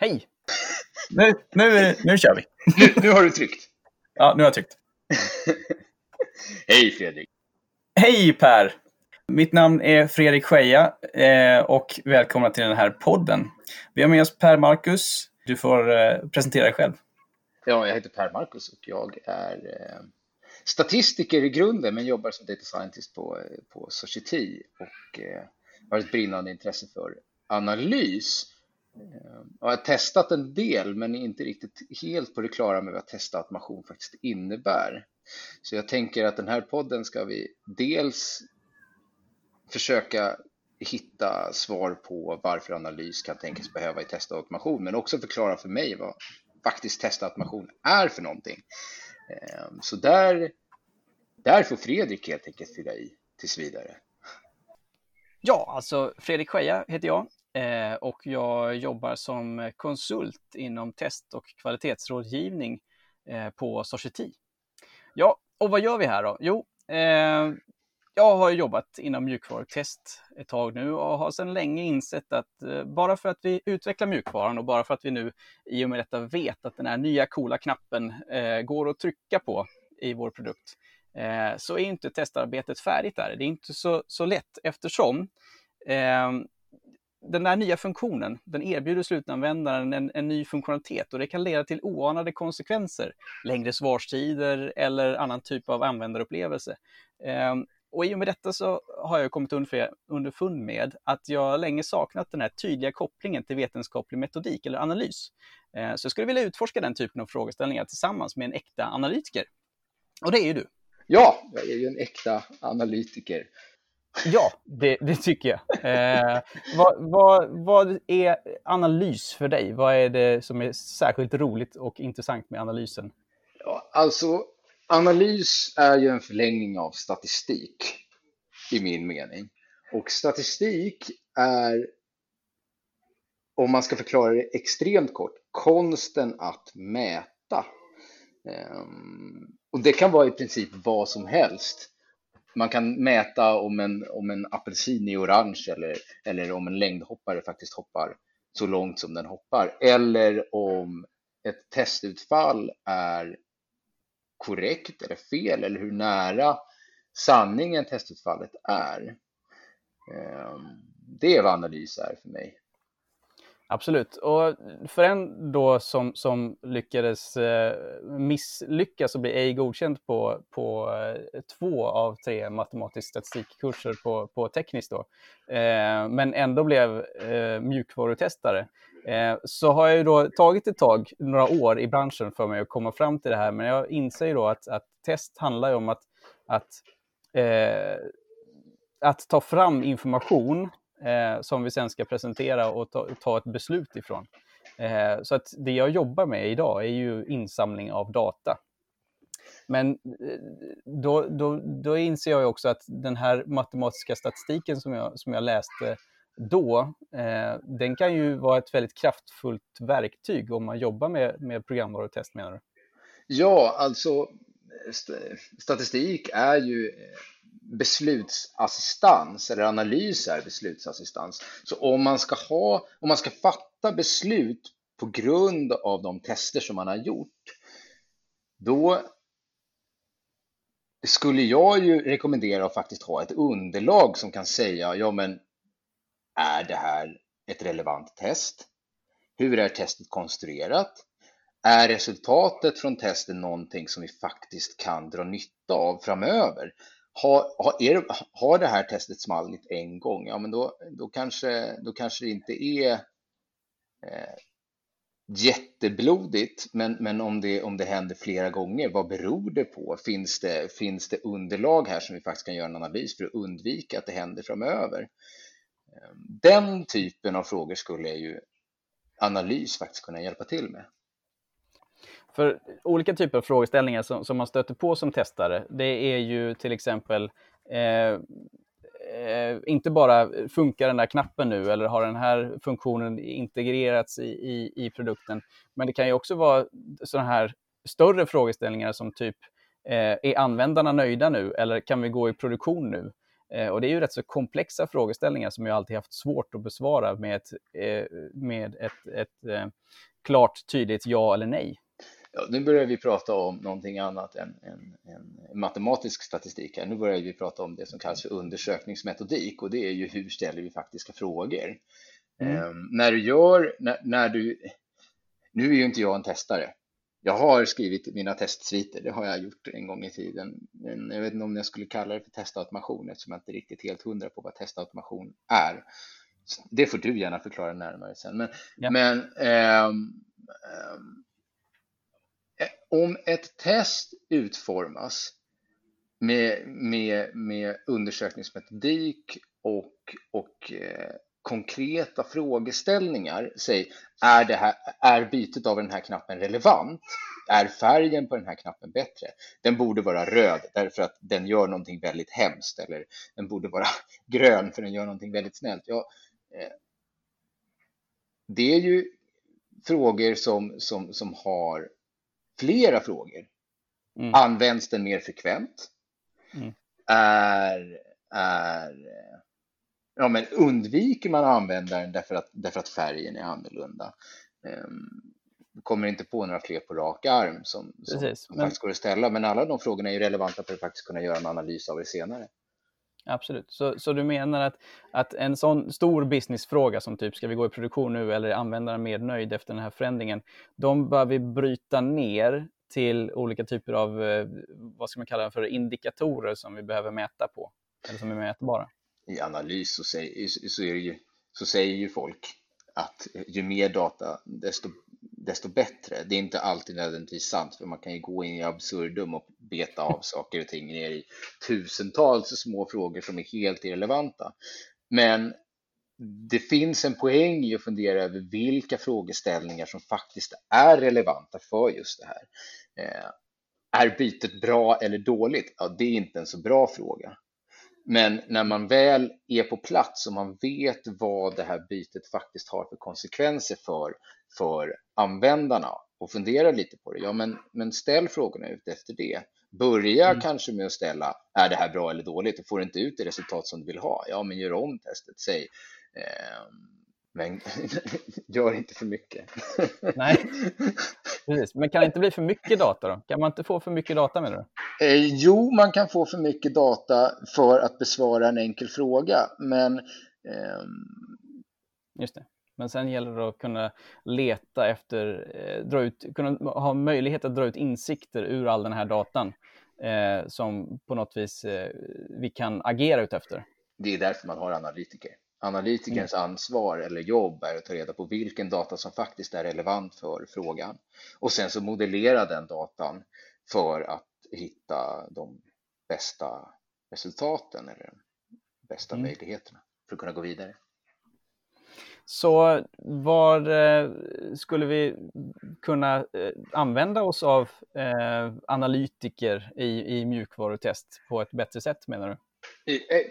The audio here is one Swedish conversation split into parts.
Hej! Nu, nu, nu kör vi. Nu, nu har du tryckt. Ja, nu har jag tryckt. Hej Fredrik! Hej Per! Mitt namn är Fredrik Scheja eh, och välkomna till den här podden. Vi har med oss Per Marcus. Du får eh, presentera dig själv. Ja, jag heter Per Marcus och jag är eh, statistiker i grunden men jobbar som data scientist på, på Society och har ett brinnande intresse för analys. Ehm, jag har testat en del men inte riktigt helt på det klara med vad testautomation faktiskt innebär. Så jag tänker att den här podden ska vi dels försöka hitta svar på varför analys kan tänkas behöva i testautomation, men också förklara för mig vad faktiskt testautomation är för någonting. Ehm, så där, där får Fredrik helt enkelt fylla i tills vidare. Ja, alltså Fredrik Scheja heter jag eh, och jag jobbar som konsult inom test och kvalitetsrådgivning eh, på Society. Ja, och vad gör vi här då? Jo, eh, jag har jobbat inom mjukvarutest ett tag nu och har sedan länge insett att eh, bara för att vi utvecklar mjukvaran och bara för att vi nu i och med detta vet att den här nya coola knappen eh, går att trycka på i vår produkt eh, så är inte testarbetet färdigt där. Det är inte så, så lätt eftersom eh, den där nya funktionen, den erbjuder slutanvändaren en, en, ny funktionalitet och det kan leda till oanade konsekvenser, längre svarstider eller annan typ av användarupplevelse. Ehm, och i och med detta så har jag kommit underfund med att jag länge saknat den här tydliga kopplingen till vetenskaplig metodik eller analys. Ehm, så jag skulle vilja utforska den typen av frågeställningar tillsammans med en äkta analytiker. Och det är ju du. Ja, jag är ju en äkta analytiker. Ja, det, det tycker jag. Eh, vad, vad, vad, är analys för dig? Vad är det som är särskilt roligt och intressant med analysen? Ja, alltså, analys är ju en förlängning av statistik i min mening. Och statistik är, om man ska förklara det extremt kort, konsten att mäta. Eh, och det kan vara i princip vad som helst man kan mäta om en, om en apelsin är orange eller, eller om en längdhoppare faktiskt hoppar så långt som den hoppar. Eller om ett testutfall är korrekt eller fel eller hur nära sanningen testutfallet är. Ehm, det är vad analys är för mig. Absolut. Och för en då som, som lyckades eh, misslyckas och bli ej godkänd på, på eh, två av tre matematisk statistikkurser på, på tekniskt då, eh, men ändå blev eh, mjukvarutestare, eh, så har jag ju då tagit ett tag, några år i branschen för mig att komma fram till det här, men jag inser ju då att, att test handlar ju om att, att eh, att ta fram information eh, som vi sen ska presentera och ta, ta ett beslut ifrån. Eh, så att det jag jobbar med idag är ju insamling av data. Men eh, då, då, då inser jag också att den här matematiska statistiken som jag, som jag läste då, eh, den kan ju vara ett väldigt kraftfullt verktyg om man jobbar med, med programvarutest menar du? Ja, alltså statistik är ju eh, beslutsassistans eller analys är beslutsassistans. Så om man ska ha, om man ska fatta beslut på grund av de tester som man har gjort, då skulle jag ju rekommendera att faktiskt ha ett underlag som kan säga, ja men är det här ett relevant test? Hur är testet konstruerat? Är resultatet från testen någonting som vi faktiskt kan dra nytta av framöver? Har, har, har det här testet smallit en gång, ja men då, då, kanske, då kanske det inte är eh, jätteblodigt, men, men om, det, om det händer flera gånger, vad beror det på? Finns det, finns det underlag här som vi faktiskt kan göra en analys för att undvika att det händer framöver? Ehm, den typen av frågor skulle ju analys faktiskt kunna hjälpa till med. För olika typer av frågeställningar som, som man stöter på som testare, det är ju till exempel eh, eh, inte bara funkar den där knappen nu eller har den här funktionen integrerats i, i, i produkten, men det kan ju också vara sådana här större frågeställningar som typ eh, är användarna nöjda nu eller kan vi gå i produktion nu? Eh, och det är ju rätt så komplexa frågeställningar som jag alltid haft svårt att besvara med ett, eh, med ett, ett eh, klart, tydligt ja eller nej. Ja, nu börjar vi prata om någonting annat än, än, än, matematisk statistik. Här. Nu börjar vi prata om det som kallas för undersökningsmetodik och det är ju hur ställer vi faktiska frågor. Mm. Um, när du gör, när, när, du, nu är ju inte jag en testare. Jag har skrivit mina testsviter, det har jag gjort en gång i tiden. Men jag vet inte om jag skulle kalla det för testautomation eftersom jag inte riktigt helt hundra på vad testautomation är. Det får du gärna förklara närmare sen. Men, ja. men um, um, Eh, om ett test utformas med, med, med undersökningsmetodik och, och eh, konkreta frågeställningar. Säg, är, det här, är bytet av den här knappen relevant? Är färgen på den här knappen bättre? Den borde vara röd därför att den gör någonting väldigt hemskt eller den borde vara grön för den gör någonting väldigt snällt. Ja, eh, det är ju frågor som, som, som har flera frågor. Mm. Används den mer frekvent? Mm. Är, är, ja, men undviker man att använda den därför att, därför att färgen är annorlunda? Um, kommer inte på några fler på rak arm som, som, Precis, som men... faktiskt går att ställa, men alla de frågorna är ju relevanta för att faktiskt kunna göra en analys av det senare. Absolut. Så, så du menar att, att en sån stor businessfråga som typ ska vi gå i produktion nu eller är användaren mer nöjd efter den här förändringen, de bör vi bryta ner till olika typer av, eh, vad ska man kalla det för, indikatorer som vi behöver mäta på, eller som är mätbara? I analys så säger, så, är ju, så säger ju folk att ju mer data, desto desto bättre. Det är inte alltid nödvändigtvis sant, för man kan ju gå in i absurdum och beta av saker och ting ner i tusentals små frågor som är helt irrelevanta. Men det finns en poäng i att fundera över vilka frågeställningar som faktiskt är relevanta för just det här. Eh, är bytet bra eller dåligt? Ja, det är inte en så bra fråga. Men när man väl är på plats och man vet vad det här bytet faktiskt har för konsekvenser för, för användarna och funderar lite på det, ja men, men ställ frågorna ut efter det. Börja mm. kanske med att ställa, är det här bra eller dåligt? Och får du inte ut det resultat som du vill ha, ja men gör om testet. Säg, eh, men gör inte för mycket. Nej, precis. Men kan det inte bli för mycket data då? Kan man inte få för mycket data med det? Eh, jo, man kan få för mycket data för att besvara en enkel fråga, men eh... Just det. Men sen gäller det att kunna leta efter, eh, dra ut, kunna ha möjlighet att dra ut insikter ur all den här datan eh, som på något vis eh, vi kan agera utefter. Det är därför man har analytiker. Analytikerns mm. ansvar eller jobb är att ta reda på vilken data som faktiskt är relevant för frågan och sen så modellera den datan för att hitta de bästa resultaten eller de bästa mm. möjligheterna för att kunna gå vidare. Så var eh, skulle vi kunna eh, använda oss av eh, analytiker i, i mjukvarutest på ett bättre sätt menar du?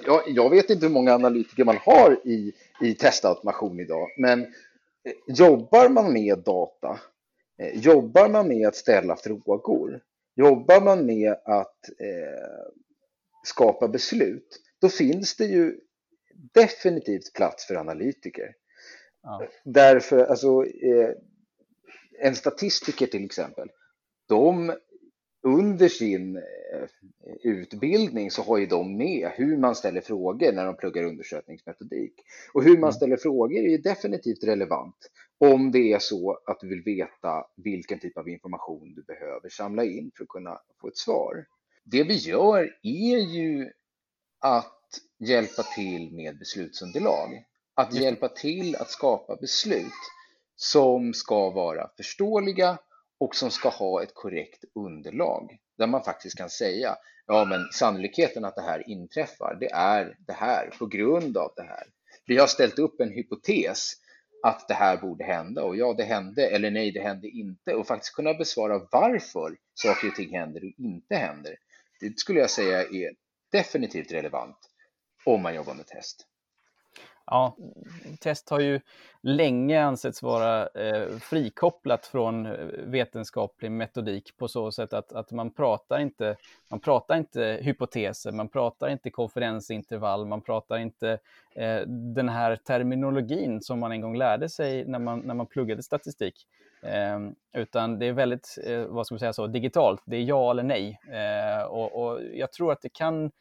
Jag, jag vet inte hur många analytiker man har i, i testautomation idag, men jobbar man med data, jobbar man med att ställa frågor, jobbar man med att eh, skapa beslut, då finns det ju definitivt plats för analytiker. Ja. Därför, alltså, eh, en statistiker till exempel, de under sin eh, utbildning så har ju de med hur man ställer frågor när de pluggar undersökningsmetodik. Och hur man mm. ställer frågor är ju definitivt relevant om det är så att du vill veta vilken typ av information du behöver samla in för att kunna få ett svar. Det vi gör är ju att hjälpa till med beslutsunderlag. Att hjälpa till att skapa beslut som ska vara förståeliga och som ska ha ett korrekt underlag där man faktiskt kan säga ja, men sannolikheten att det här inträffar, det är det här på grund av det här. Vi har ställt upp en hypotes att det här borde hända och ja, det hände eller nej, det hände inte och faktiskt kunna besvara varför saker och ting händer och inte händer. Det skulle jag säga är definitivt relevant om man jobbar med test. Ja, test har ju länge ansetts vara eh, frikopplat från eh, vetenskaplig metodik på så sätt att, att man, pratar inte, man pratar inte hypoteser, man pratar inte konferensintervall, man pratar inte eh, den här terminologin som man en gång lärde sig när man, när man pluggade statistik. Eh, utan det är väldigt, eh, vad ska man säga så, digitalt, det är ja eller nej. Eh, och, och jag tror att det kan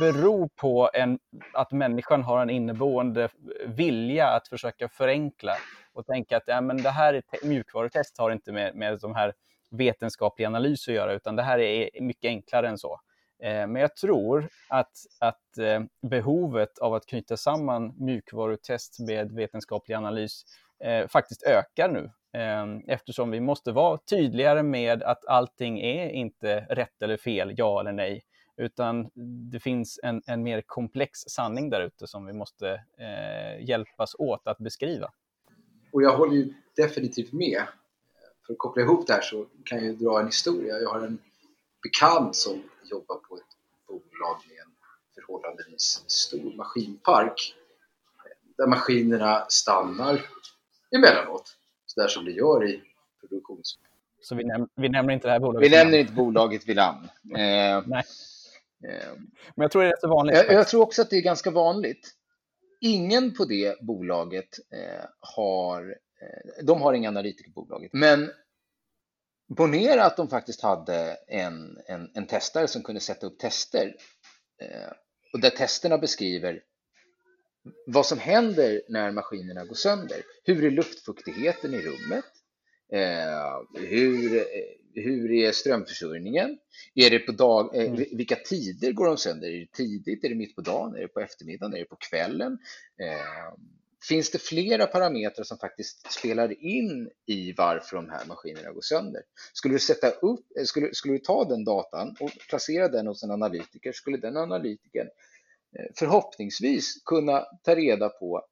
beror på en, att människan har en inneboende vilja att försöka förenkla och tänka att ja, men det här är mjukvarutest har inte med, med de här vetenskaplig analys att göra, utan det här är mycket enklare än så. Eh, men jag tror att, att eh, behovet av att knyta samman mjukvarutest med vetenskaplig analys eh, faktiskt ökar nu ehm, eftersom vi måste vara tydligare med att allting är inte rätt eller fel, ja eller nej, utan det finns en, en mer komplex sanning där ute som vi måste eh, hjälpas åt att beskriva. Och jag håller ju definitivt med. För att koppla ihop det här så kan jag dra en historia. Jag har en bekant som jobbar på ett bolag med en förhållandevis stor maskinpark där maskinerna stannar emellanåt, så där som det gör i produktions... Så vi, näm vi nämner inte det här bolaget? Vi nämner inte bolaget vid namn. Eh, Nej. Men jag tror det är så vanligt. Jag, jag, tror också att det är ganska vanligt. Ingen på det bolaget eh, har, eh, de har inga analytiker på bolaget, men ponera att de faktiskt hade en, en, en testare som kunde sätta upp tester eh, och där testerna beskriver vad som händer när maskinerna går sönder. Hur är luftfuktigheten i rummet? Eh, hur, hur är strömförsörjningen? Är det på dag, eh, mm. Vilka tider går de sönder? Är det tidigt? Är det mitt på dagen? Är det på eftermiddagen? Är det på kvällen? Eh, finns det flera parametrar som faktiskt spelar in i varför de här maskinerna går sönder? Skulle du, sätta upp, eh, skulle, skulle du ta den datan och placera den hos en analytiker, skulle den analytikern eh, förhoppningsvis kunna ta reda på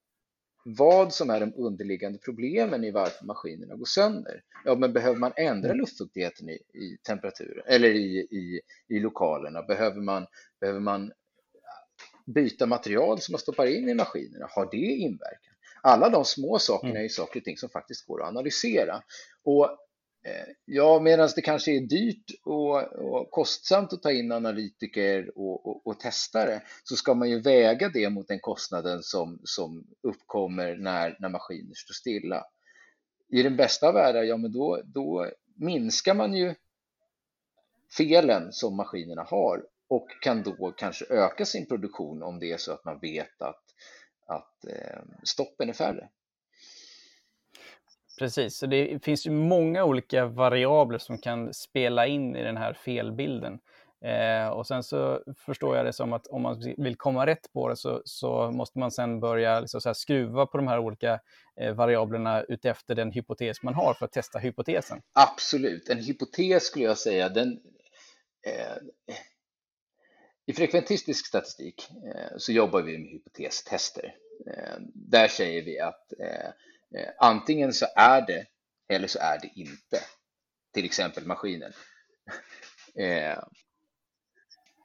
vad som är de underliggande problemen i varför maskinerna går sönder. Ja, men behöver man ändra mm. luftfuktigheten i, i temperatur eller i, i, i lokalerna? Behöver man, behöver man byta material som man stoppar in i maskinerna? Har det inverkan? Alla de små sakerna mm. är saker och ting som faktiskt går att analysera. Och Eh, ja, medan det kanske är dyrt och, och kostsamt att ta in analytiker och, och, och, testare så ska man ju väga det mot den kostnaden som, som uppkommer när, när maskiner står stilla. I den bästa av världar, ja men då, då minskar man ju felen som maskinerna har och kan då kanske öka sin produktion om det är så att man vet att, att eh, stoppen är färre. Precis, så det finns ju många olika variabler som kan spela in i den här felbilden. Eh, och sen så förstår jag det som att om man vill komma rätt på det så, så måste man sen börja liksom så skruva på de här olika eh, variablerna utefter den hypotes man har för att testa hypotesen. Absolut, en hypotes skulle jag säga, den, eh, i frekventistisk statistik eh, så jobbar vi med hypotestester. Eh, där säger vi att Eh, antingen så är det eller så är det inte. Till exempel maskinen. Eh,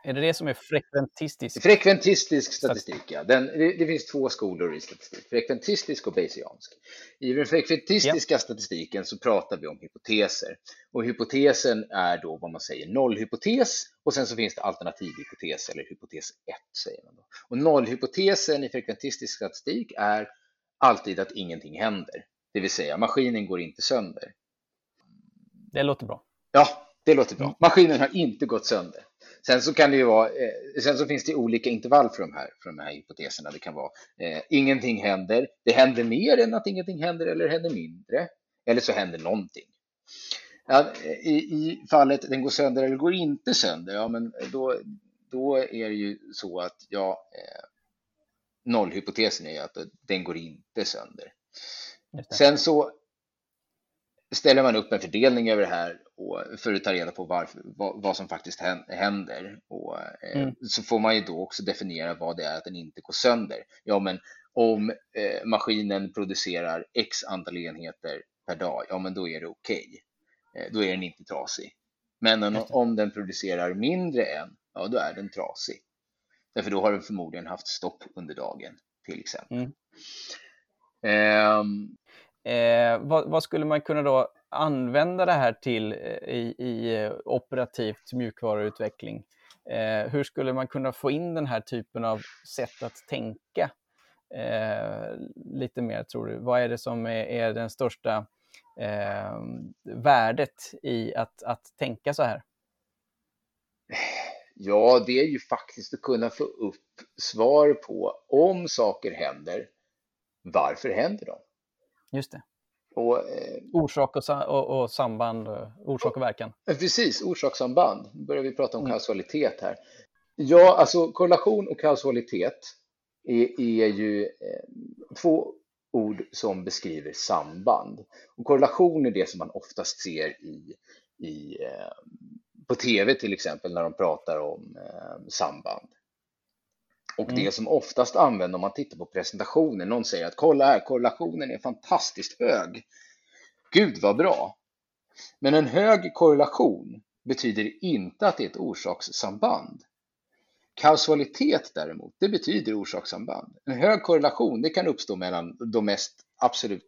är det det som är frekventistisk? Frekventistisk statistik, ja. Den, det, det, finns två skolor i statistik, frekventistisk och bayesiansk. I den frekventistiska ja. statistiken så pratar vi om hypoteser. Och hypotesen är då vad man säger nollhypotes och sen så finns det alternativhypotes eller hypotes 1 säger man då. Och nollhypotesen i frekventistisk statistik är alltid att ingenting händer. Det vill säga maskinen går inte sönder. Det låter bra. Ja, det låter bra. Maskinen har inte gått sönder. Sen så kan det ju vara, eh, sen så finns det olika intervall för de här, för de här hypoteserna. Det kan vara eh, ingenting händer, det händer mer än att ingenting händer eller händer mindre. Eller så händer någonting. Ja, i, I fallet den går sönder eller går inte sönder, ja men då, då är det ju så att ja, eh, nollhypotesen är att den går inte sönder. Sen så ställer man upp en fördelning över det här och för att ta reda på varför, vad, vad som faktiskt händer. Och, eh, mm. Så får man ju då också definiera vad det är att den inte går sönder. Ja, men om eh, maskinen producerar x antal enheter per dag, ja, men då är det okej. Okay. Eh, då är den inte trasig. Men om, om den producerar mindre än, ja, då är den trasig. Därför då har den förmodligen haft stopp under dagen till exempel. Mm. Ehm, Eh, vad, vad skulle man kunna då använda det här till eh, i, i eh, operativt mjukvaruutveckling? Eh, hur skulle man kunna få in den här typen av sätt att tänka eh, lite mer, tror du? Vad är det som är, är den största eh, värdet i att, att tänka så här? Ja, det är ju faktiskt att kunna få upp svar på om saker händer, varför händer de? Just det. Och, eh, Orsak och, och, och samband, och orsak och verkan. precis, orsakssamband. Nu börjar vi prata om Mm. kausalitet här. Ja, alltså korrelation och kausalitet är, är ju eh, två ord som beskriver samband. Och korrelation är det som man oftast ser i, i, eh, på tv till exempel när de pratar om eh, samband. Och Mm. det som oftast används om man tittar på presentationen, någon säger att kolla här, korrelationen är fantastiskt hög. Gud vad bra! Men en hög korrelation betyder inte att det är ett orsakssamband. Kausalitet däremot, det betyder orsakssamband. En hög korrelation, det kan uppstå mellan de mest absolut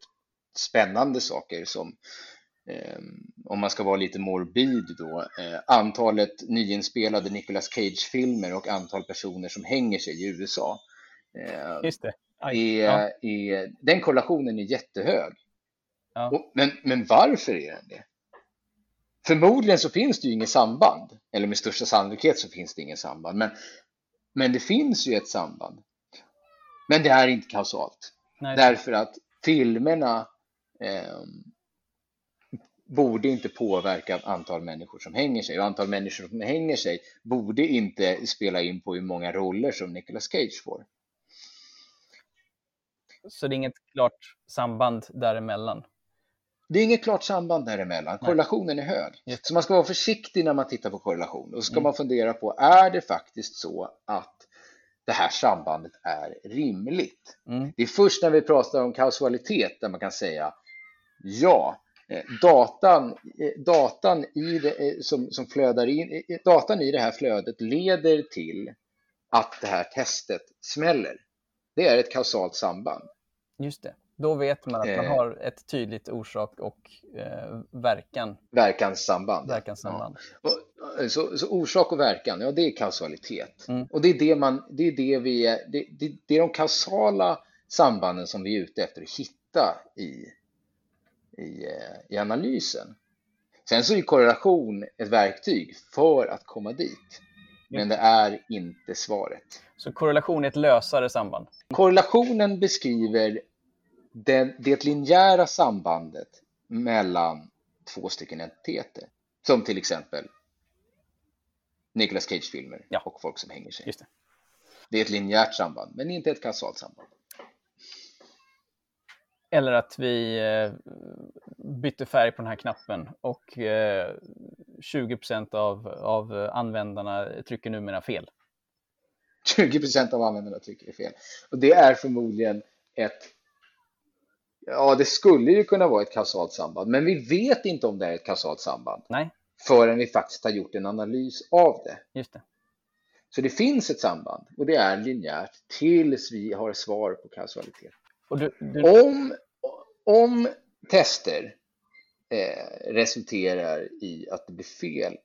spännande saker som om man ska vara lite morbid då, eh, antalet nyinspelade Nicolas Cage-filmer och antal personer som hänger sig i USA. Eh, Just det. Aj, är, ja. är, den korrelationen är jättehög. Ja. Och, men, men varför är den det? Förmodligen så finns det ju inget samband, eller med största sannolikhet så finns det ingen samband, men, men det finns ju ett samband. Men det är inte kausalt, Nej, därför att filmerna eh, borde inte påverka antal människor som hänger sig och antal människor som hänger sig borde inte spela in på hur många roller som Nicolas Cage får. Så det är inget klart samband däremellan. Det är inget klart samband däremellan. Korrelationen är hög. Just. Så man ska vara försiktig när man tittar på korrelation. Och så ska Mm. man fundera på, är det faktiskt så att det här sambandet är rimligt? Mm. Det är först när vi pratar om kausalitet där man kan säga ja, datan, eh, datan, i det, eh, som, som flödar in, eh, datan i det här flödet leder till att det här testet smäller. Det är ett kausalt samband. Just det. Då vet man att man Eh. har ett tydligt orsak och eh, verkan, Verkanssamband. verkanssamband. Och, Så, så orsak och verkan, ja det är kausalitet. Mm. Och det är det man, det är det vi det, det, det är de kausala sambanden som vi är ute efter att hitta i, i, eh, i analysen. Sen så är korrelation ett verktyg för att komma dit. Men det är inte svaret. Så korrelation är ett lösare samband. Korrelationen beskriver den, det linjära sambandet mellan två stycken entiteter. Som till exempel Nicolas Cage-filmer Ja. och folk som hänger sig. Det. Det är ett linjärt samband, men inte ett kausalt samband. Eller att vi eh, bytte färg på den här knappen och eh, 20 av, av användarna trycker numera fel. 20% av användarna är fel. Och det är förmodligen ett Ja, det skulle ju kunna vara ett kausalt samband, men vi vet inte om det är ett kausalt samband Nej, förrän vi faktiskt har gjort en analys av det. just det. Så det finns ett samband och det är linjärt tills vi har svar på kausalitet. Du, du, Om, om tester eh, resulterar i att det blir fel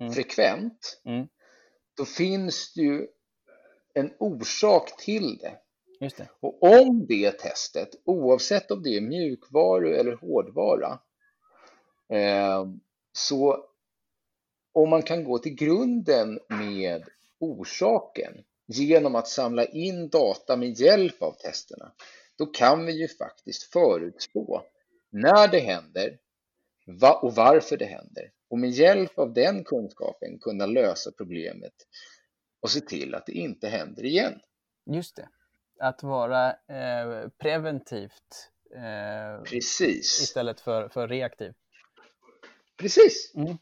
Mm. frekvent, Mm. då finns det ju en orsak till det. det. Och om det testet, oavsett om det är mjukvaru eller hårdvara, eh, så om man kan gå till grunden med orsaken genom att samla in data med hjälp av testerna, då kan vi ju faktiskt förutspå när det händer och varför det händer. Och med hjälp av den kunskapen kunna lösa problemet och se till att det inte händer igen. Just det. Att vara eh, preventivt eh, Precis. istället för, för reaktiv. Precis. Mm.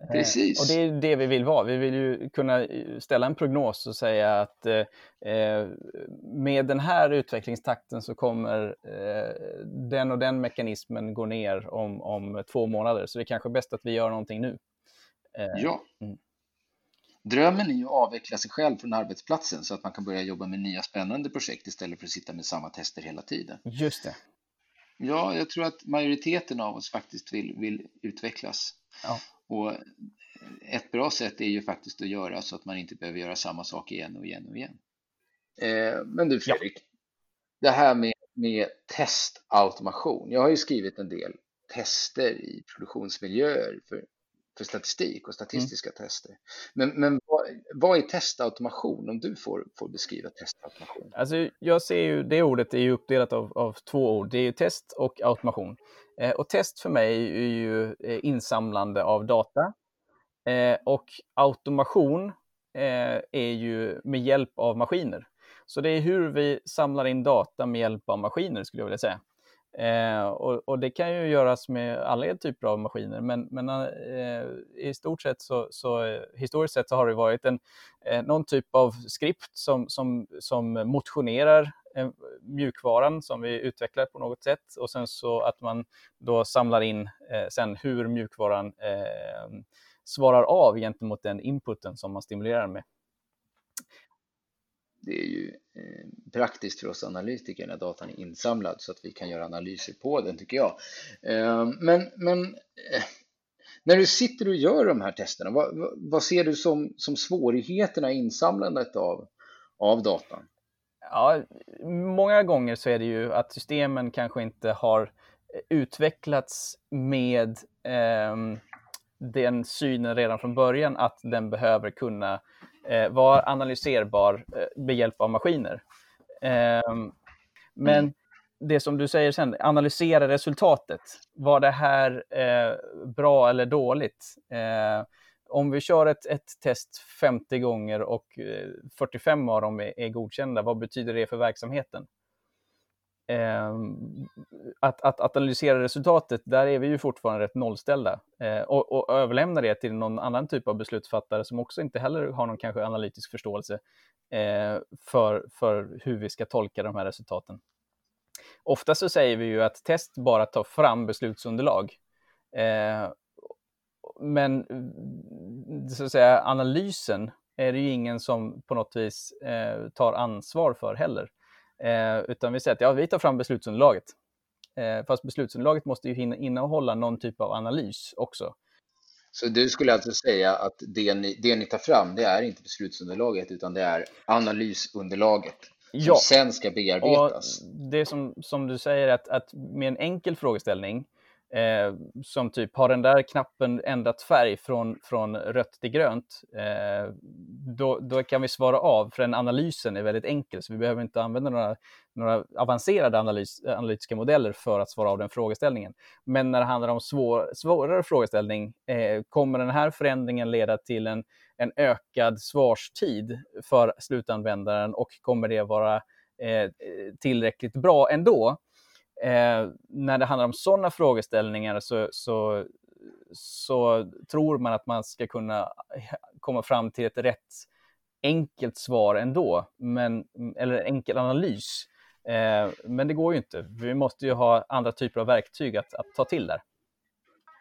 Eh, Precis. Och det är det vi vill vara. Vi vill ju kunna eh, ställa en prognos och säga att eh, eh, med den här utvecklingstakten så kommer eh, den och den mekanismen gå ner om, om två månader. Så det är kanske bäst att vi gör någonting nu. Eh, Ja. Mm. Drömmen är ju att avveckla sig själv från arbetsplatsen så att man kan börja jobba med nya spännande projekt istället för att sitta med samma tester hela tiden. Just det. Ja, jag tror att majoriteten av oss faktiskt vill, vill utvecklas. Ja. Och ett bra sätt är ju faktiskt att göra så att man inte behöver göra samma sak igen och igen och igen. Eh, men du Fredrik, ja. det här med, med testautomation. Jag har ju skrivit en del tester i produktionsmiljöer för, för statistik och statistiska mm. tester. Men, men vad, vad är testautomation om du får, får beskriva testautomation? Alltså jag ser ju, det ordet är ju uppdelat av, av två ord. Det är ju test och automation. Eh, och test för mig är ju eh, insamlande av data. Eh, och automation eh, är ju med hjälp av maskiner. Så det är hur vi samlar in data med hjälp av maskiner skulle jag vilja säga. Eh, och, och, det kan ju göras med alla typer av maskiner, men, men eh, i stort sett så, så, historiskt sett så har det varit en, eh, någon typ av skript som, som, som motionerar eh, mjukvaran som vi utvecklar på något sätt och sen så att man då samlar in eh, sen hur mjukvaran eh, svarar av gentemot den inputen som man stimulerar med det är ju eh, praktiskt för oss analytiker när datan är insamlad så att vi kan göra analyser på den tycker jag. Eh, men, men eh, när du sitter och gör de här testerna, vad, vad ser du som, som svårigheterna i insamlandet av, av datan? Ja, många gånger så är det ju att systemen kanske inte har utvecklats med eh, den synen redan från början att den behöver kunna eh, vara analyserbar eh, med hjälp av maskiner. Eh, men mm. det som du säger sen, analysera resultatet. Var det här eh, bra eller dåligt? Om vi kör ett, ett test 50 gånger och 45 eh, av dem är, är godkända, vad betyder det för verksamheten? Eh, att, att, att, analysera resultatet, där är vi ju fortfarande rätt nollställda. Eh, och, och överlämna det till någon annan typ av beslutsfattare som också inte heller har någon kanske analytisk förståelse eh, för, för hur vi ska tolka de här resultaten. Ofta så säger vi ju att test bara tar fram beslutsunderlag. Eh, men mm, så att säga, analysen är det ju ingen som på något vis eh, tar ansvar för heller. Eh, utan vi säger att ja, vi tar fram beslutsunderlaget. Eh, fast beslutsunderlaget måste ju innehålla någon typ av analys också. Så du skulle alltså säga att det ni, det ni tar fram, det är inte beslutsunderlaget utan det är analysunderlaget som ja. sen ska bearbetas? Och det som, som du säger, att, att med en enkel frågeställning Eh, som typ, har den där knappen ändrat färg från, från rött till grönt? Eh, då, då kan vi svara av, för den analysen är väldigt enkel, så vi behöver inte använda några, några avancerade analys, analytiska modeller för att svara av den frågeställningen. Men när det handlar om svår, svårare frågeställning, eh, kommer den här förändringen leda till en, en ökad svarstid för slutanvändaren och kommer det vara eh, tillräckligt bra ändå? Eh, när det handlar om sådana frågeställningar så, så, så, tror man att man ska kunna komma fram till ett rätt enkelt svar ändå, men, eller enkel analys. Eh, men det går ju inte. Vi måste ju ha andra typer av verktyg att, att ta till där.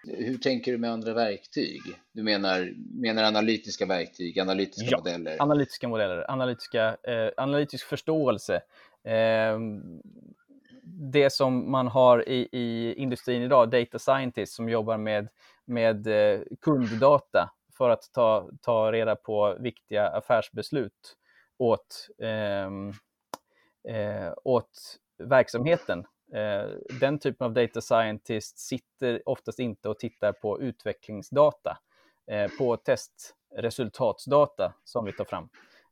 Hur tänker du med andra verktyg? Du menar, menar analytiska verktyg, analytiska ja, modeller? analytiska modeller, analytiska, eh, analytisk förståelse. Eh, det som man har i, i industrin idag, data scientists som jobbar med, med eh, kunddata för att ta, ta reda på viktiga affärsbeslut åt, eh, eh, åt verksamheten. Eh, den typen av data scientist sitter oftast inte och tittar på utvecklingsdata, eh, på testresultatsdata som vi tar fram.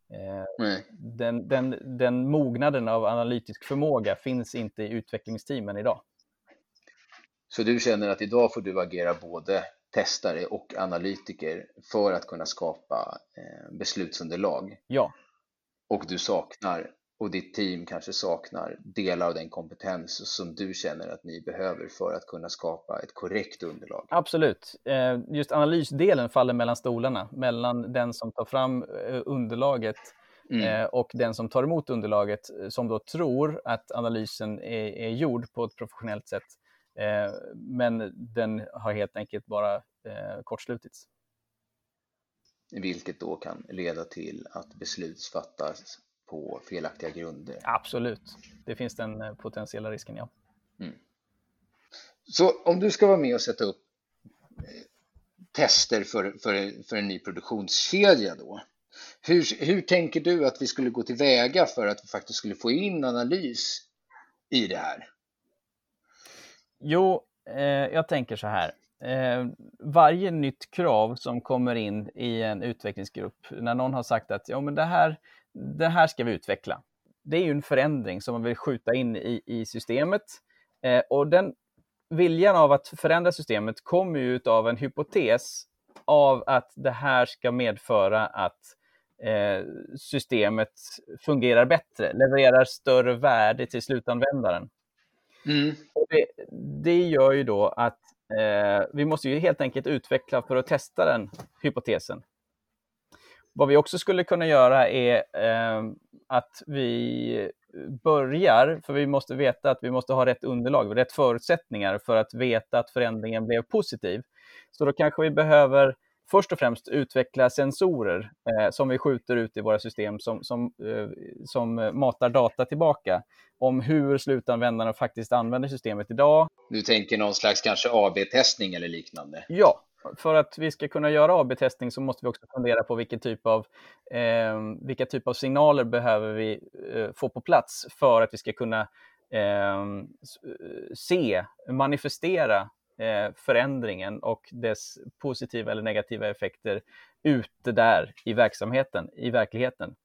Eh, den, den, den mognaden av analytisk förmåga finns inte i utvecklingsteamen idag. Så du känner att idag får du agera både testare och analytiker för att kunna skapa eh, beslutsunderlag? Ja. Och du saknar och ditt team kanske saknar delar av den kompetens som du känner att ni behöver för att kunna skapa ett korrekt underlag? Absolut. Eh, just analysdelen faller mellan stolarna, mellan den som tar fram eh, underlaget mm. Eh, och den som tar emot underlaget som då tror att analysen är, är gjord på ett professionellt sätt. Men den har helt enkelt bara kortslutits. vilket då kan leda till att beslut fattas på felaktiga grunder. Absolut, det finns den eh, potentiella risken, ja. Mm. Så om du ska vara med och sätta upp eh, tester för, för, för en ny produktionskedja då, hur, hur tänker du att vi skulle gå tillväga för att vi faktiskt skulle få in analys i det här? Jo, eh, jag tänker så här. Eh, varje nytt krav som kommer in i en utvecklingsgrupp, när någon har sagt att ja, men det, här, det här ska vi utveckla. Det är ju en förändring som man vill skjuta in i, i systemet. Eh, och den viljan av att förändra systemet kommer ju av en hypotes av att det här ska medföra att eh, systemet fungerar bättre, levererar större värde till slutanvändaren. Mm. Det, det gör ju då att eh, vi måste ju helt enkelt utveckla för att testa den hypotesen. Vad vi också skulle kunna göra är eh, att vi börjar, för vi måste veta att vi måste ha rätt underlag, rätt förutsättningar för att veta att förändringen blev positiv. Så då kanske vi behöver först och främst utveckla sensorer eh, som vi skjuter ut i våra system som, som, eh, som matar data tillbaka om hur slutanvändarna faktiskt använder systemet idag. Du tänker någon slags kanske AB-testning eller liknande? Ja, för att vi ska kunna göra AB-testning så måste vi också fundera på vilken typ av, eh, vilka typ av signaler behöver vi eh, få på plats för att vi ska kunna eh, se, manifestera eh, förändringen och dess positiva eller negativa effekter ute där i verksamheten, i verkligheten.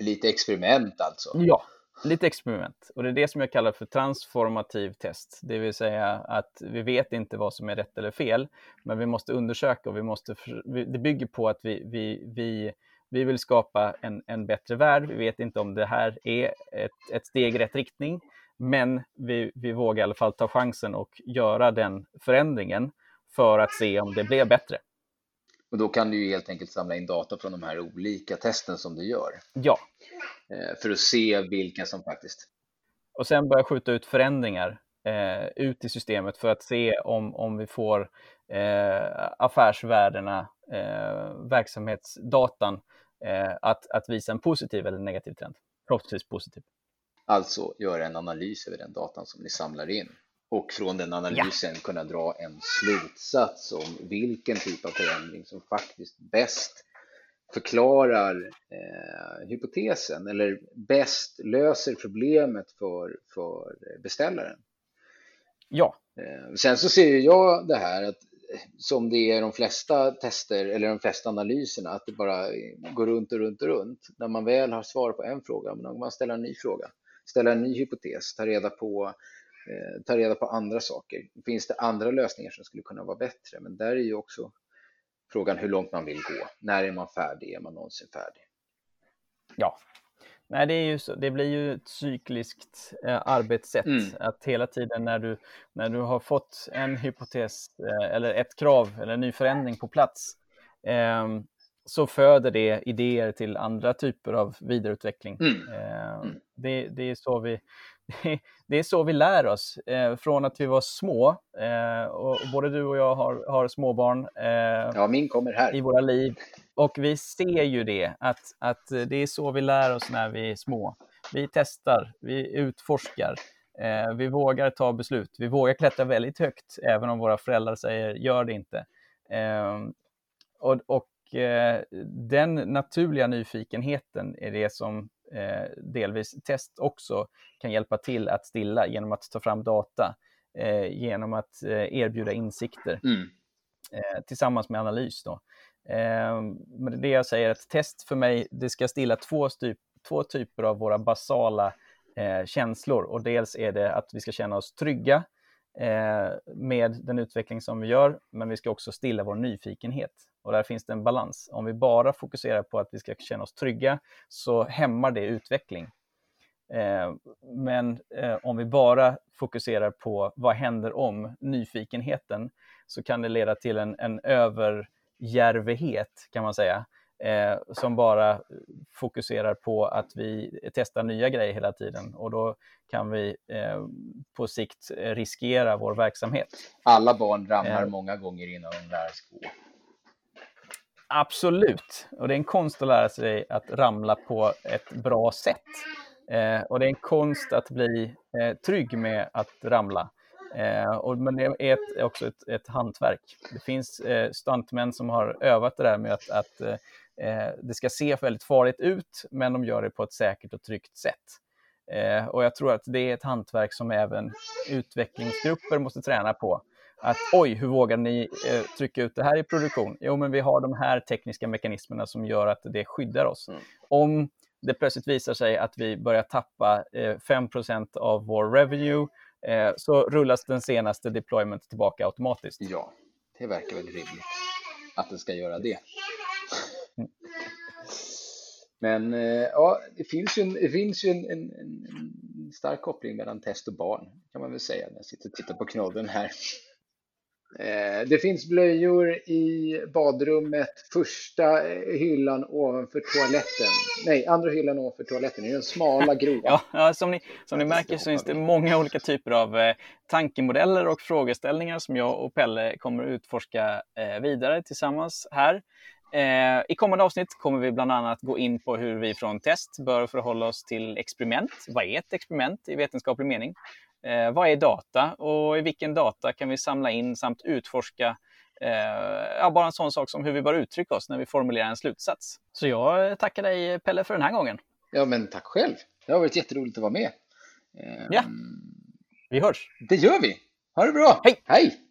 Lite experiment alltså? Ja, lite experiment. Och det är det som jag kallar för transformativ test. Det vill säga att vi vet inte vad som är rätt eller fel, men vi måste undersöka och vi måste, det bygger på att vi, vi, vi, vi vill skapa en, en bättre värld. Vi vet inte om det här är ett, ett steg i rätt riktning, men vi, vi vågar i alla fall ta chansen och göra den förändringen för att se om det blev bättre. Och då kan du ju helt enkelt samla in data från de här olika testen som du gör. Ja. Eh, för att se vilka som faktiskt... Och sen börja skjuta ut förändringar eh, ut i systemet för att se om, om vi får eh, affärsvärdena, eh, verksamhetsdatan, eh, att, att visa en positiv eller negativ trend. Förhoppningsvis positiv. Alltså göra en analys över den datan som ni samlar in och från den analysen ja. kunna dra en slutsats om vilken typ av förändring som faktiskt bäst förklarar eh, hypotesen eller bäst löser problemet för, för beställaren. Ja. Eh, sen så ser jag det här att som det är de flesta tester eller de flesta analyserna, att det bara går runt och runt och runt. När man väl har svar på en fråga, men man ställer en ny fråga, ställer en ny hypotes, tar reda på eh, ta reda på andra saker. Finns det andra lösningar som skulle kunna vara bättre? Men där är ju också frågan hur långt man vill gå. När är man färdig? Är man någonsin färdig? Ja, Nej, det, är ju så, det blir ju ett cykliskt eh, arbetssätt. Mm. Att hela tiden när du, när du har fått en hypotes eh, eller ett krav eller en ny förändring på plats eh, så föder det idéer till andra typer av vidareutveckling. Mm. Ehm, mm. Det, det, är så vi, det är så vi lär oss eh, från att vi var små. Eh, och både du och jag har, har småbarn eh, ja, min kommer här. i våra liv. Och vi ser ju det, att, att det är så vi lär oss när vi är små. Vi testar, vi utforskar, eh, vi vågar ta beslut. Vi vågar klättra väldigt högt, även om våra föräldrar säger gör det inte. Ehm, och, och eh, den naturliga nyfikenheten är det som eh, delvis test också kan hjälpa till att stilla genom att ta fram data, eh, genom att eh, erbjuda insikter mm. Eh, tillsammans med analys. Då. Eh, men det jag säger att test för mig, det ska stilla två, typ, två typer av våra basala eh, känslor och dels är det att vi ska känna oss trygga Eh, med den utveckling som vi gör, men vi ska också stilla vår nyfikenhet. Och där finns det en balans. Om vi bara fokuserar på att vi ska känna oss trygga så hämmar det utveckling. Eh, men eh, om vi bara fokuserar på vad händer om nyfikenheten så kan det leda till en, en överjärvighet kan man säga. Eh, som bara fokuserar på att vi testar nya grejer hela tiden och då kan vi eh, på sikt riskera vår verksamhet. Alla barn ramlar eh. många gånger innan de lär sig gå. Absolut, och det är en konst att lära sig att ramla på ett bra sätt. Eh, och det är en konst att bli eh, trygg med att ramla. Eh, och, men det är ett, också ett, ett hantverk. Det finns eh, stuntmän som har övat det där med att, att eh, det ska se väldigt farligt ut, men de gör det på ett säkert och tryggt sätt. Eh, och jag tror att det är ett hantverk som även utvecklingsgrupper måste träna på. Att oj, hur vågar ni eh, trycka ut det här i produktion? Jo, men vi har de här tekniska mekanismerna som gör att det skyddar oss. Mm. Om det plötsligt visar sig att vi börjar tappa eh, 5% av vår revenue eh, så rullas den senaste deployment tillbaka automatiskt. Ja, det verkar väl rimligt att den ska göra det. Men eh, ja, det finns ju en, det finns ju en, en, en, stark koppling mellan test och barn, kan man väl säga, när jag sitter och tittar på knodden här. Eh, det finns blöjor i badrummet, första hyllan ovanför toaletten. Nej, andra hyllan ovanför toaletten, det är den smala, grova. ja, som, ni, som ni märker så finns det många olika typer av eh, tankemodeller och frågeställningar som jag och Pelle kommer utforska eh, vidare tillsammans här. Eh, I kommande avsnitt kommer vi bland annat gå in på hur vi från test bör förhålla oss till experiment. Vad är ett experiment i vetenskaplig mening? Eh, vad är data och i vilken data kan vi samla in samt utforska eh, ja, bara en sån sak som hur vi bör uttrycka oss när vi formulerar en slutsats. Så jag tackar dig Pelle för den här gången. Ja, men tack själv. Det har varit jätteroligt att vara med. Ja, vi hörs. Det gör vi. Ha det bra. Hej! Hej!